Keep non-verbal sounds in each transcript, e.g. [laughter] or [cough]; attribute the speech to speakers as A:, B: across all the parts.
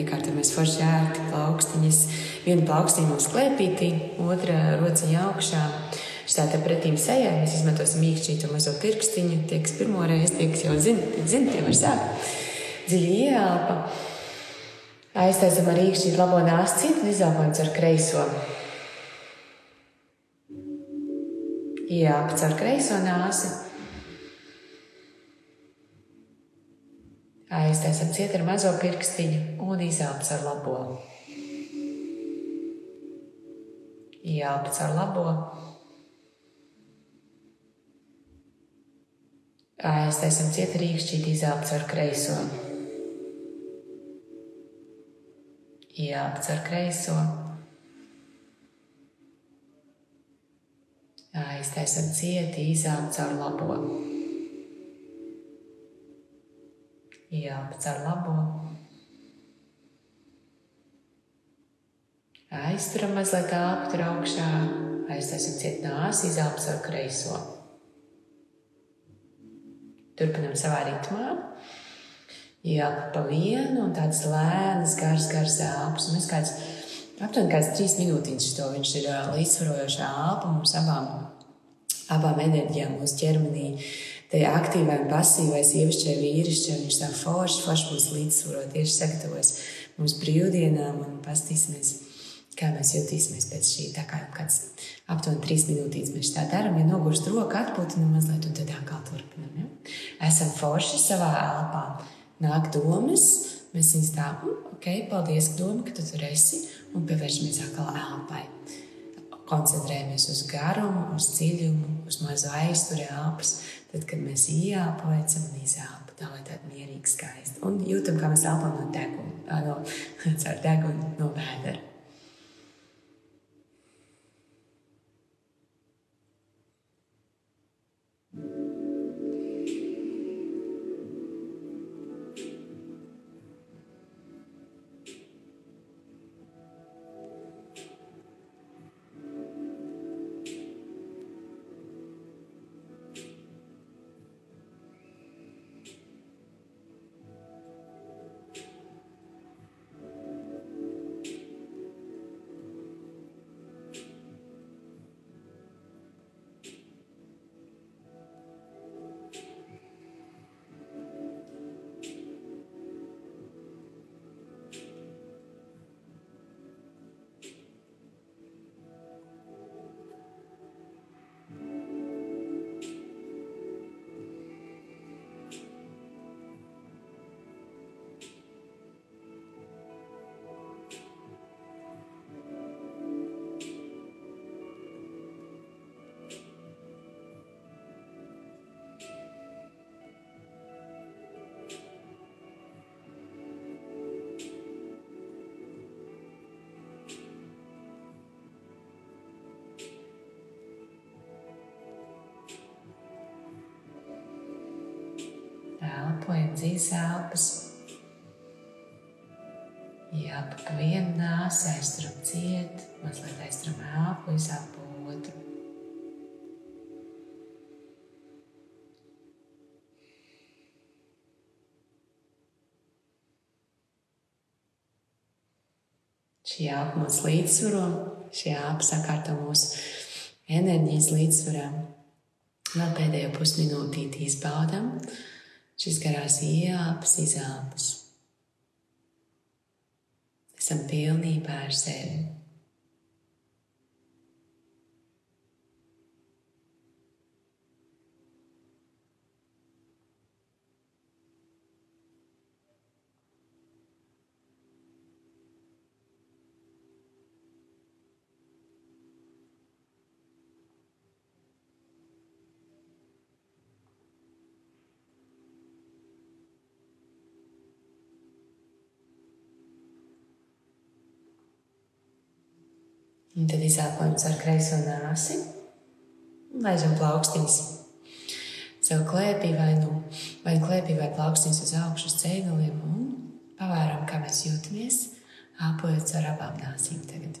A: iekārtojamies forši ērti plaukstiņas. Viena plaukstiņa uz klēpītī, otra rociņa augšā. Šitā te pretīm sejai mēs izmantosim īkšķītu mazo pirkstiņu. Tie, kas pirmo reizi, tie, kas jau zina, tie zina, tie var sākt. Dziļi ieelpa. Aiztaisam ar īkšķītu labo nāstu citu un izelpojam ar kreiso. Ieelpa caur kreiso nāsi. Aiztaisam ciet ar mazo pirkstiņu un izelpa caur labo. Ieelpa caur labo. Aiztaisam ciet ar īkšķīti izelpa caur kreiso. Ieelpa caur kreiso. Aiztaisam cieti, izelpa caur labo. Ieelpa caur labo. Aizturam mazliet elpu tur augšā. Aiztaisam ciet nāsi, izelpa caur kreiso. Turpinam savā ritmā. Ieelpa pa vienu un tāds lēns, gars, gars elpas. Mēs kāds, aptuveni kāds trīs minūtītes to viņš ir līdzsvarojošā elpa mums abām, abām enerģijām mūsu ķermenī Te aktīvai un pasīvai sievišķai vīrišķai viņš tā forši, forši mūs līdzsvaro tieši sagatavojas mums brīvdienām un pastīsimies, kā mēs jutīsimies pēc šī. Tā kā kāds aptuveni trīs minūtītes mēs tā darām, ja nogurst roku, atpūtinam mazliet un tad atkal turpinam. Ja? Esam forši savā elpā. Nāk domas, mēs viņus tā, mm, ok, paldies, doma, ka tu tur esi, un pievēršamies atkal elpai. Koncentrējamies uz garumu, uz dziļumu, uz mazu aizturi elpas Tad, kad mēs ieelpojam un izelpojam, tā lai tāda mierīga, skaista. Un jūtam, kā mēs elpojam no deguna, no, [laughs] caur degunu, no vēdera. Dziļas elpas. Jā, pa vienu nāsi aizturam ciet, mazliet aizturam elpu, izelpo otru. Šī elpa mūs līdzsvaro, šī elpa sakārto mūsu enerģijas līdzsvarā. Vēl pēdējo pusminūtīti izbaudām šīs garās ielpas, izelpas. Esam pilnībā ar sevi. Un tad izelpojam ar kreiso nāsi un laižam plaukstiņas sev klēpī vai nu vai klēpī vai plaukstiņas uz augšu uz ceļgaliem un pavēram, kā mēs jūtamies, āpojot ar abām nāsīm tagad.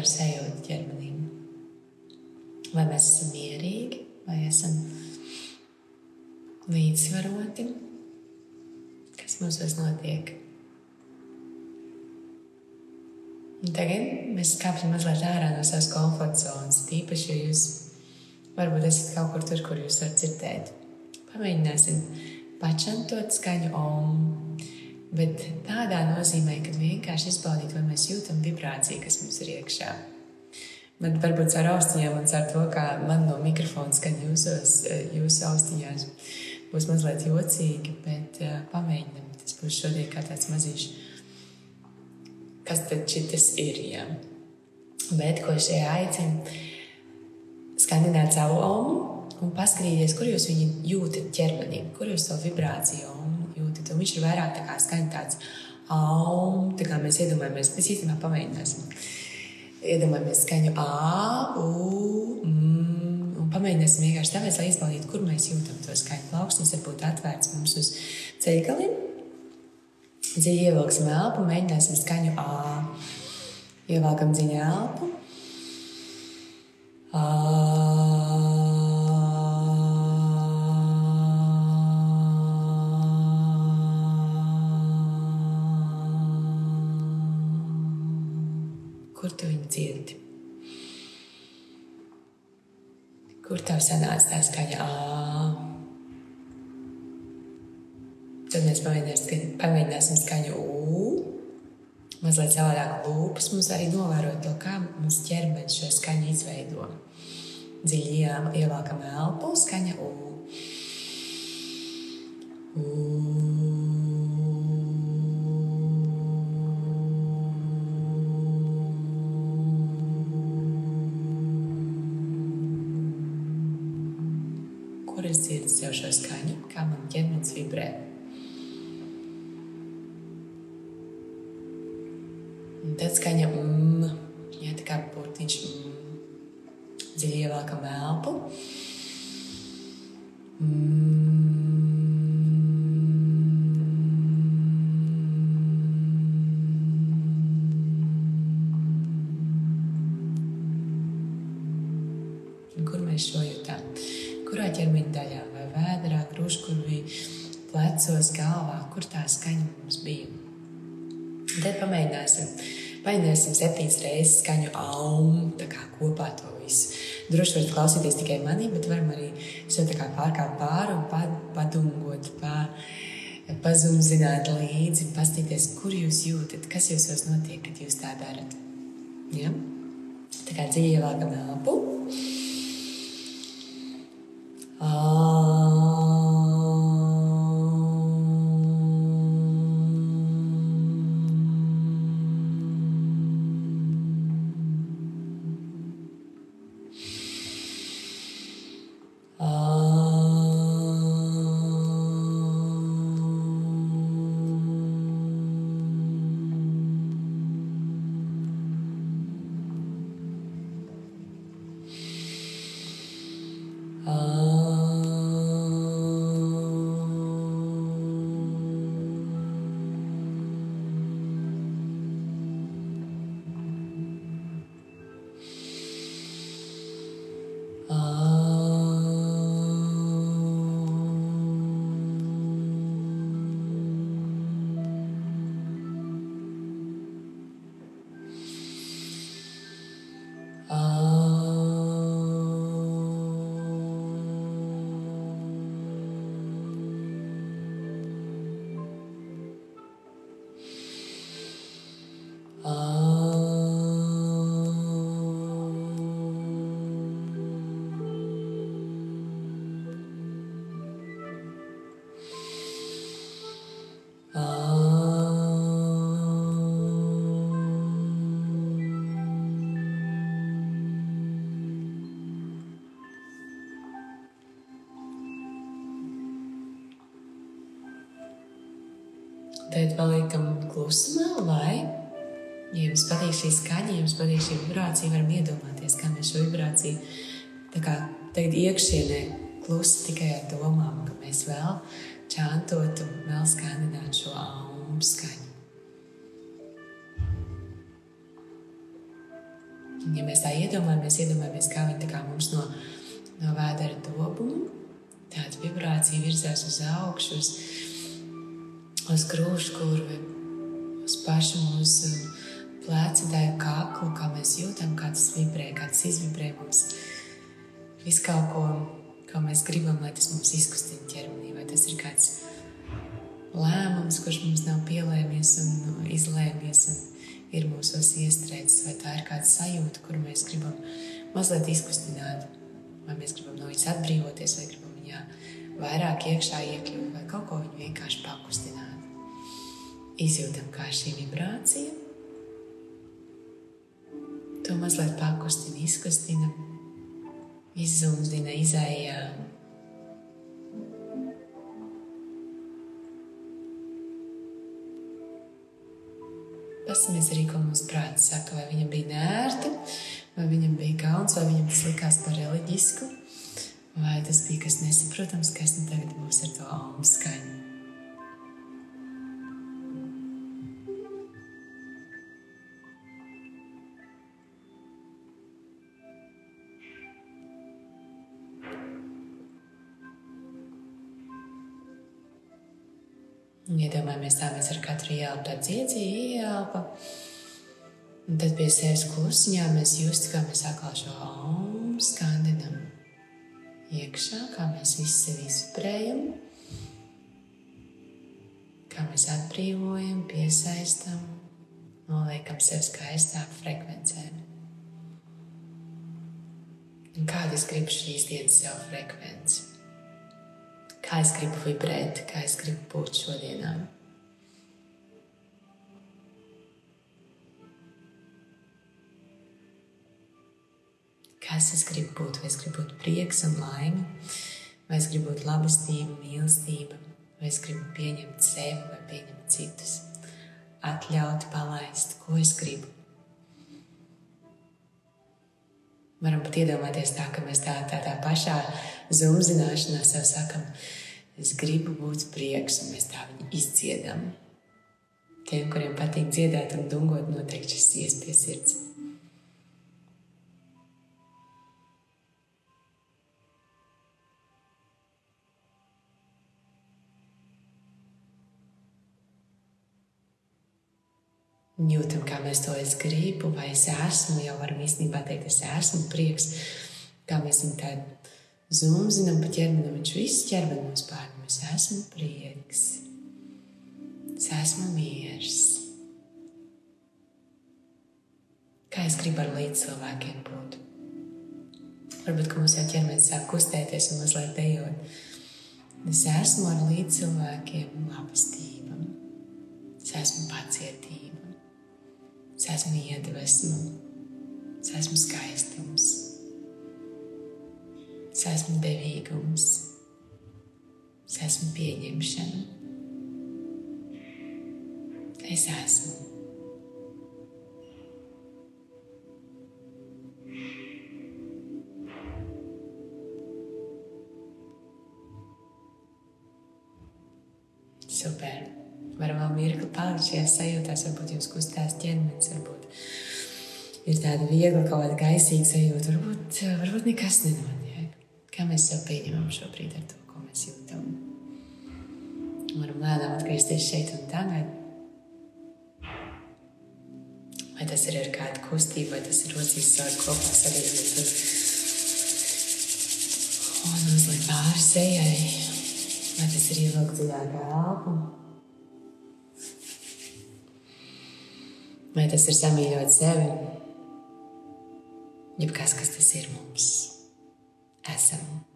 A: Ir sajūta ķermenim? Vai mēs esam mierīgi, vai esam līdzsvaroti? Kas mums notiek? Un tagad mēs kāpjam mazliet ārā no savas komforta zonas. Tīpaši, ja jūs varbūt esat kaut kur tur, kur jūs varat dzirdēt. Pamēģināsim pačantot skaņu om. Bet tādā nozīmē, ka vienkārši izbaudīt, vai mēs jūtam vibrāciju, kas mums ir iekšā. Man varbūt ar austiņām un ar to, kā man no mikrofona skan jūsos, jūsu austiņās, būs mazliet jocīgi, bet uh, pamēģinam. Tas būs šodien kā tāds mazīšs. Kas tad šis ir? Ja? Bet ko šie aicina? Skandināt savu omu un paskatīties, kur jūs viņu jūtat ķermenī, kur jūs to vibrāciju. Un viņš ir vairāk tā kā skaņa tāds aum, tā kā mēs iedomājamies, mēs īstenībā pamēģināsim. Iedomājamies skaņu A, U, M, un pamēģināsim vienkārši tāpēc, lai izbaudītu, kur mēs jūtam to skaņu. Plauksnes var būt atvērts mums uz ceļgaliem. Dziļi ievilksim elpu, mēģināsim skaņu A. Ievelkam dziļi elpu. A. tev sanāca tā skaņa ā? Tad mēs pamēģināsim, pamēģināsim skaņu ū. Mazliet savādāk lūpas mums arī novērot to, kā mums ķermenis šo skaņu izveido. Dziļi ievelkam elpu, skaņa ū. ū. Es dzirdu sev šo skaņu, kā man ķermenis vibrē. Un tad skaņa mm, ja, tā kā burtiņš mm, dziļi ievelkam elpu. Mm. Kur mēs šo jūtam? Kurā ķermeņa daļā, vai vēdā, krustkurvī, plecos, galvā, kur tā skaņa mums bija. Tad pamēģināsim, pamēģināsim septiņas reizes skaņu aumu, tā kā kopā to visu. Droši varat klausīties tikai manī, bet varam arī sev tā kā pārkāpt pāri un padungot, pā, pazumzināt līdzi, pastīties, kur jūs jūtat, kas jūsos notiek, kad jūs tā darat. Ja? Tā kā dziļi ievelkam elpu. Tad jums patīk šī skaņa, ja jums patīk šī vibrācija, varam iedomāties, kā mēs šo vibrāciju kā tagad iekšienē klusi tikai ar domām, ka mēs vēl čantotu, vēl skandinātu šo aumu skaņu. mēs tā iedomājamies, iedomājamies, kā viņi kā mums no, no vēdera dobuma, tāda vibrācija virzās uz augšu, uz, uz krūškurvi, uz pašu mūsu pleca daļu kaklu, kā mēs jūtam, kā tas vibrē, kā tas izvibrē mums. Visu kaut ko, ko mēs gribam, lai tas mums izkustina ķermenī, vai tas ir kāds lēmums, kurš mums nav pielēmies un izlēmies un ir mūsos iestrēdzis, vai tā ir kāda sajūta, kuru mēs gribam mazliet izkustināt, vai mēs gribam no viņas atbrīvoties, vai gribam viņā vairāk iekšā iekļūt, vai kaut ko viņu vienkārši pakustināt. Izjūtam, kā šī vibrācija mazliet pakustina, izkustina, izzumzina, izējā Paskatāmies arī, ko mums prāts saka, vai viņam bija nērti, vai viņam bija kauns, vai viņam tas likās par reliģisku, vai tas bija kas nesaprotams, kas nu tagad būs ar to almu skaņu. Iedomājamies, tā mēs ar katru ielpu tādu iedzīju, ieelpa. Un tad pie sevis klusiņā mēs justu, kā mēs atkal šo aumu skandinam iekšā, kā mēs visi sevi izvibrējam, kā mēs atbrīvojam, piesaistam, noliekam sev skaistāk frekvencē. Un kāda es gribu šīs dienas sev frekvenci? Kā es gribu vibrēt, kā es gribu būt šodienā. Kas es gribu būt? Vai es gribu būt prieks un laime, vai es gribu būt labestība, mīlestība, vai es gribu pieņemt sevi vai pieņemt citus, atļaut, palaist, ko es gribu. Varam pat iedomāties tā, ka mēs tā, tā, tā pašā zumzināšanā sev sakam, es gribu būt prieks, un mēs tā viņu izdziedam. Tiem, kuriem patīk dziedāt un dungot, noteikti šis ies pie sirds. jūtam, kā mēs to es gribu, vai es esmu, jau varam īstenībā teikt, es esmu prieks, kā mēs viņu tādu zumzinam pa ķermenim, viņš visu ķermeni mums pārņem, es esmu prieks, es esmu miers. Kā es gribu ar līdz cilvēkiem būt. Varbūt, ka mums jau ķermenis sāk kustēties un mazliet dejot. Es esmu ar līdz cilvēkiem labestība, es esmu pacietība. Es esmu iedvesma, es esmu skaistums, es esmu devīgums, es esmu pieņemšana. Es esmu. Super varam vēl mirkli palikt šajās sajūtās, varbūt jums kustās ķermenis, varbūt ir tāda viegla, kaut kāda gaisīga sajūta, varbūt, varbūt nekas nenotiek. Kā mēs sev pieņemam šobrīd ar to, ko mēs jūtam? Varam lēnām atgriezties šeit un tagad. Vai tas ir ar kādu kustību, vai tas ir rocīs savu kopā sarīdot. Un mazliet pāri sejai. Vai tas ir ievilkt dziļākā elpu? Vai tas ir samīļot sevi? Jeb kas, kas tas ir mums? Esam.